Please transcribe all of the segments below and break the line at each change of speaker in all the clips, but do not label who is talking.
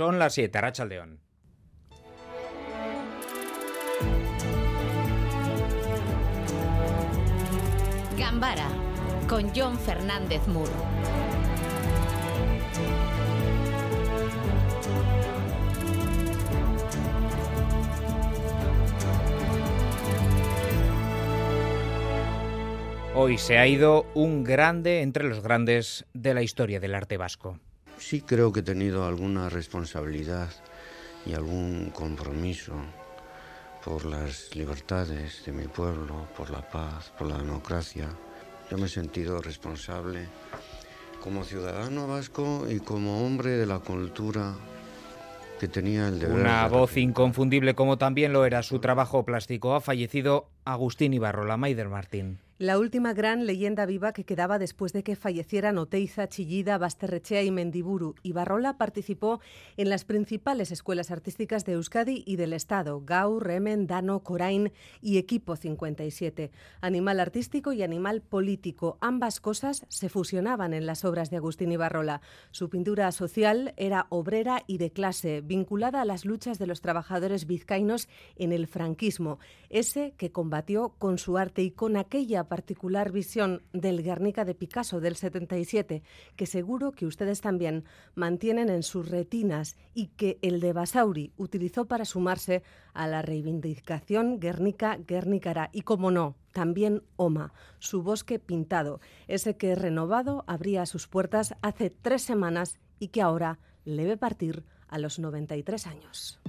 Son las 7, Arachaldeón.
Gambara con John Fernández Muro.
Hoy se ha ido un grande entre los grandes de la historia del arte vasco.
Sí creo que he tenido alguna responsabilidad y algún compromiso por las libertades de mi pueblo, por la paz, por la democracia. Yo me he sentido responsable como ciudadano vasco y como hombre de la cultura que tenía el deber.
Una
de
voz inconfundible como también lo era su trabajo plástico. Ha fallecido Agustín Ibarrola, Maider Martín.
La última gran leyenda viva que quedaba después de que fallecieran Oteiza, Chillida, Basterrechea y Mendiburu. Ibarrola participó en las principales escuelas artísticas de Euskadi y del Estado, Gau, Remen, Dano, Corain y Equipo 57. Animal artístico y animal político, ambas cosas se fusionaban en las obras de Agustín Ibarrola. Su pintura social era obrera y de clase, vinculada a las luchas de los trabajadores vizcaínos en el franquismo, ese que combatió con su arte y con aquella particular visión del Guernica de Picasso del 77, que seguro que ustedes también mantienen en sus retinas y que el de Basauri utilizó para sumarse a la reivindicación Guernica-Guernicara y, como no, también Oma, su bosque pintado, ese que renovado abría sus puertas hace tres semanas y que ahora le ve partir a los 93 años.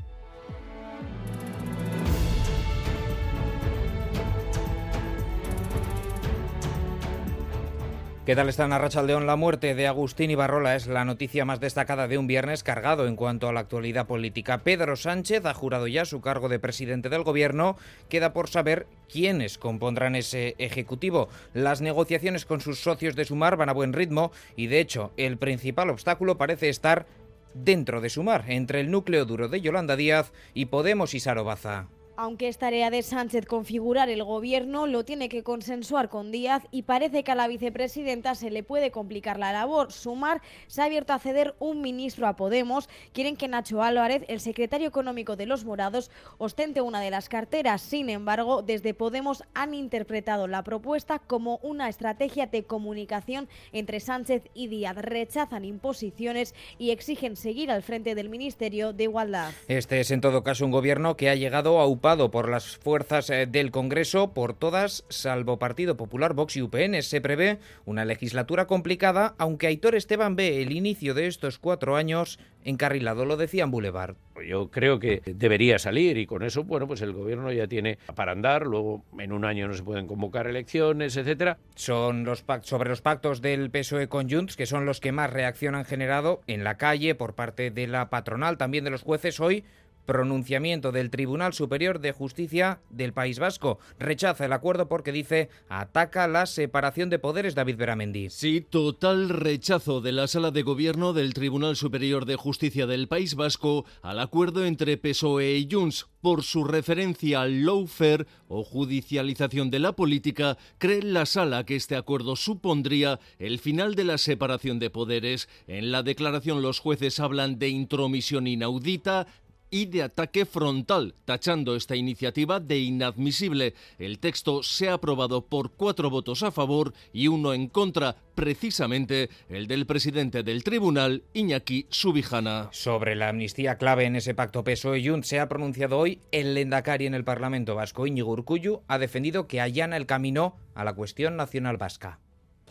¿Qué tal está en Arrachaldeón? La muerte de Agustín Ibarrola es la noticia más destacada de un viernes cargado en cuanto a la actualidad política. Pedro Sánchez ha jurado ya su cargo de presidente del gobierno. Queda por saber quiénes compondrán ese ejecutivo. Las negociaciones con sus socios de Sumar van a buen ritmo y, de hecho, el principal obstáculo parece estar dentro de Sumar, entre el núcleo duro de Yolanda Díaz y Podemos y Sarobaza.
Aunque es tarea de Sánchez configurar el gobierno, lo tiene que consensuar con Díaz y parece que a la vicepresidenta se le puede complicar la labor. Sumar se ha abierto a ceder un ministro a Podemos. Quieren que Nacho Álvarez, el secretario económico de los Morados, ostente una de las carteras. Sin embargo, desde Podemos han interpretado la propuesta como una estrategia de comunicación entre Sánchez y Díaz. Rechazan imposiciones y exigen seguir al frente del Ministerio de Igualdad.
Este es en todo caso un gobierno que ha llegado a UPA por las fuerzas eh, del Congreso, por todas, salvo Partido Popular, Vox y UPN. Se prevé una legislatura complicada, aunque Aitor Esteban ve el inicio de estos cuatro años encarrilado, lo decía en Boulevard.
Yo creo que debería salir y con eso, bueno, pues el gobierno ya tiene para andar, luego en un año no se pueden convocar elecciones, etcétera.
Son los sobre los pactos del PSOE con Junts, que son los que más reacción han generado en la calle por parte de la patronal, también de los jueces hoy pronunciamiento del Tribunal Superior de Justicia del País Vasco. Rechaza el acuerdo porque dice ataca la separación de poderes David Beramendi.
Sí, total rechazo de la Sala de Gobierno del Tribunal Superior de Justicia del País Vasco al acuerdo entre PSOE y Junts por su referencia al lawfare o judicialización de la política, cree la sala que este acuerdo supondría el final de la separación de poderes. En la declaración los jueces hablan de intromisión inaudita, y de ataque frontal, tachando esta iniciativa de inadmisible. El texto se ha aprobado por cuatro votos a favor y uno en contra, precisamente el del presidente del tribunal, Iñaki Subijana.
Sobre la amnistía clave en ese pacto PSOE-Junts se ha pronunciado hoy el Lendakari en el Parlamento Vasco. Íñigo Urkullu ha defendido que allana el camino a la cuestión nacional vasca.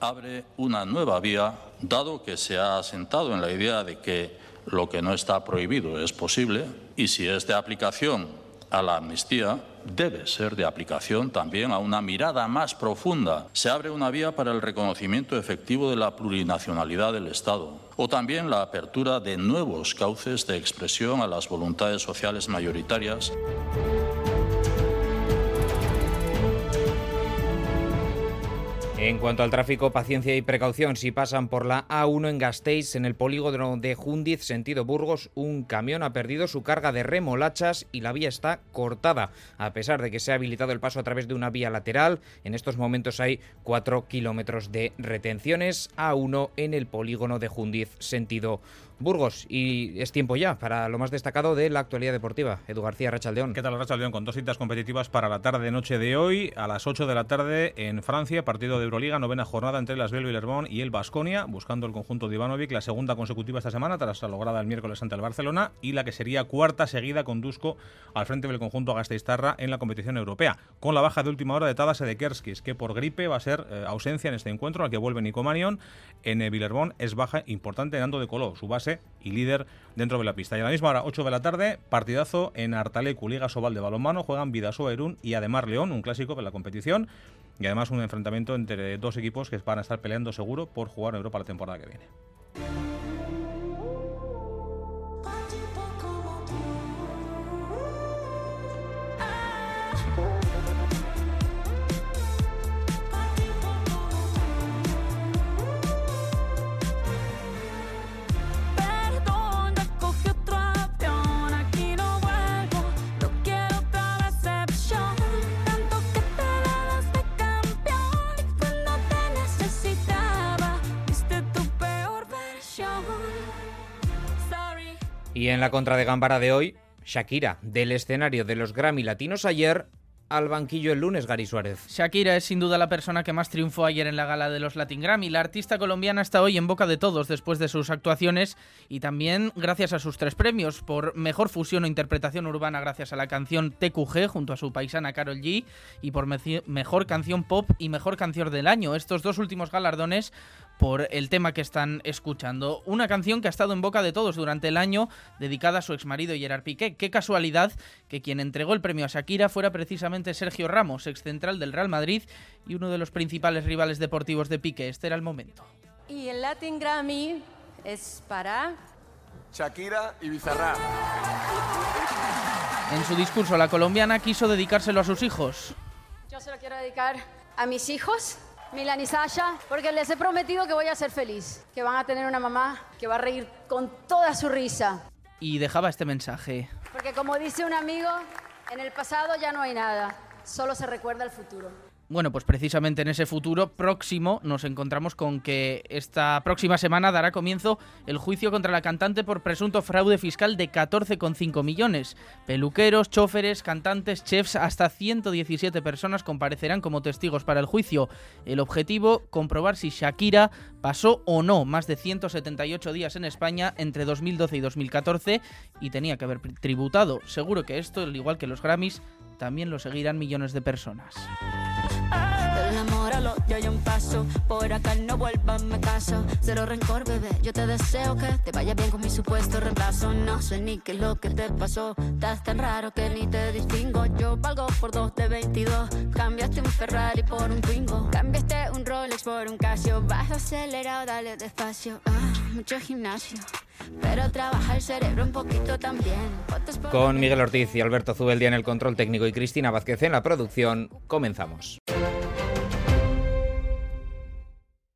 Abre una nueva vía, dado que se ha asentado en la idea de que lo que no está prohibido es posible y si es de aplicación a la amnistía, debe ser de aplicación también a una mirada más profunda. Se abre una vía para el reconocimiento efectivo de la plurinacionalidad del Estado o también la apertura de nuevos cauces de expresión a las voluntades sociales mayoritarias.
En cuanto al tráfico, paciencia y precaución. Si pasan por la A1 en Gasteiz, en el polígono de Jundiz, sentido Burgos, un camión ha perdido su carga de remolachas y la vía está cortada. A pesar de que se ha habilitado el paso a través de una vía lateral, en estos momentos hay 4 kilómetros de retenciones. A1 en el polígono de Jundiz, sentido Burgos y es tiempo ya para lo más destacado de la actualidad deportiva. Edu García Rachaldeón.
¿Qué tal Rachaldeón? Con dos citas competitivas para la tarde noche de hoy a las 8 de la tarde en Francia, partido de Euroliga, novena jornada entre las Villermont y el Basconia, buscando el conjunto de Ivanovic, la segunda consecutiva esta semana tras la lograda el miércoles ante el Barcelona y la que sería cuarta seguida con Dusko al frente del conjunto Gasteiztarra en la competición europea, con la baja de última hora de Tadas Kerskis, que por gripe va a ser eh, ausencia en este encuentro al que vuelve Nico Manion. En eh, es baja importante en de Coló, su base y líder dentro de la pista. Y a la misma hora, 8 de la tarde, partidazo en Artalecu, Liga Sobal de balonmano, juegan Vidasoa Erún y además León, un clásico de la competición y además un enfrentamiento entre dos equipos que van a estar peleando seguro por jugar en Europa la temporada que viene.
Y en la contra de Gambara de hoy, Shakira, del escenario de los Grammy Latinos ayer al banquillo el lunes, Gary Suárez.
Shakira es sin duda la persona que más triunfó ayer en la gala de los Latin Grammy. La artista colombiana está hoy en boca de todos después de sus actuaciones y también gracias a sus tres premios por mejor fusión o interpretación urbana gracias a la canción TQG junto a su paisana Carol G y por mejor canción pop y mejor canción del año. Estos dos últimos galardones por el tema que están escuchando. Una canción que ha estado en boca de todos durante el año, dedicada a su exmarido Gerard Piqué. Qué casualidad que quien entregó el premio a Shakira fuera precisamente Sergio Ramos, ex central del Real Madrid y uno de los principales rivales deportivos de Piqué. Este era el momento.
Y el Latin Grammy es para...
Shakira y Bizarra.
En su discurso, la colombiana quiso dedicárselo a sus hijos.
Yo se lo quiero dedicar a mis hijos Milan y Sasha, porque les he prometido que voy a ser feliz, que van a tener una mamá que va a reír con toda su risa.
Y dejaba este mensaje.
Porque como dice un amigo, en el pasado ya no hay nada, solo se recuerda el futuro.
Bueno, pues precisamente en ese futuro próximo nos encontramos con que esta próxima semana dará comienzo el juicio contra la cantante por presunto fraude fiscal de 14,5 millones. Peluqueros, choferes, cantantes, chefs, hasta 117 personas comparecerán como testigos para el juicio. El objetivo, comprobar si Shakira pasó o no más de 178 días en España entre 2012 y 2014 y tenía que haber tributado. Seguro que esto, al igual que los Grammys, también lo seguirán millones de personas.
Al odio hay un paso. Por acá no vuelvas, me caso. Cero rencor, bebé. Yo te deseo que te vaya bien con mi supuesto reemplazo. No sé ni qué es lo que te pasó. Estás tan raro que ni te distingo. Yo valgo por dos de 22. Cambiaste un Ferrari por un Twingo. Cambiaste un Rolex por un Casio. Vas acelerado, dale despacio. Ah, mucho gimnasio. Pero trabaja el cerebro un poquito también.
Con Miguel Ortiz y Alberto Zubeldia en el control técnico y Cristina Vázquez en la producción, comenzamos.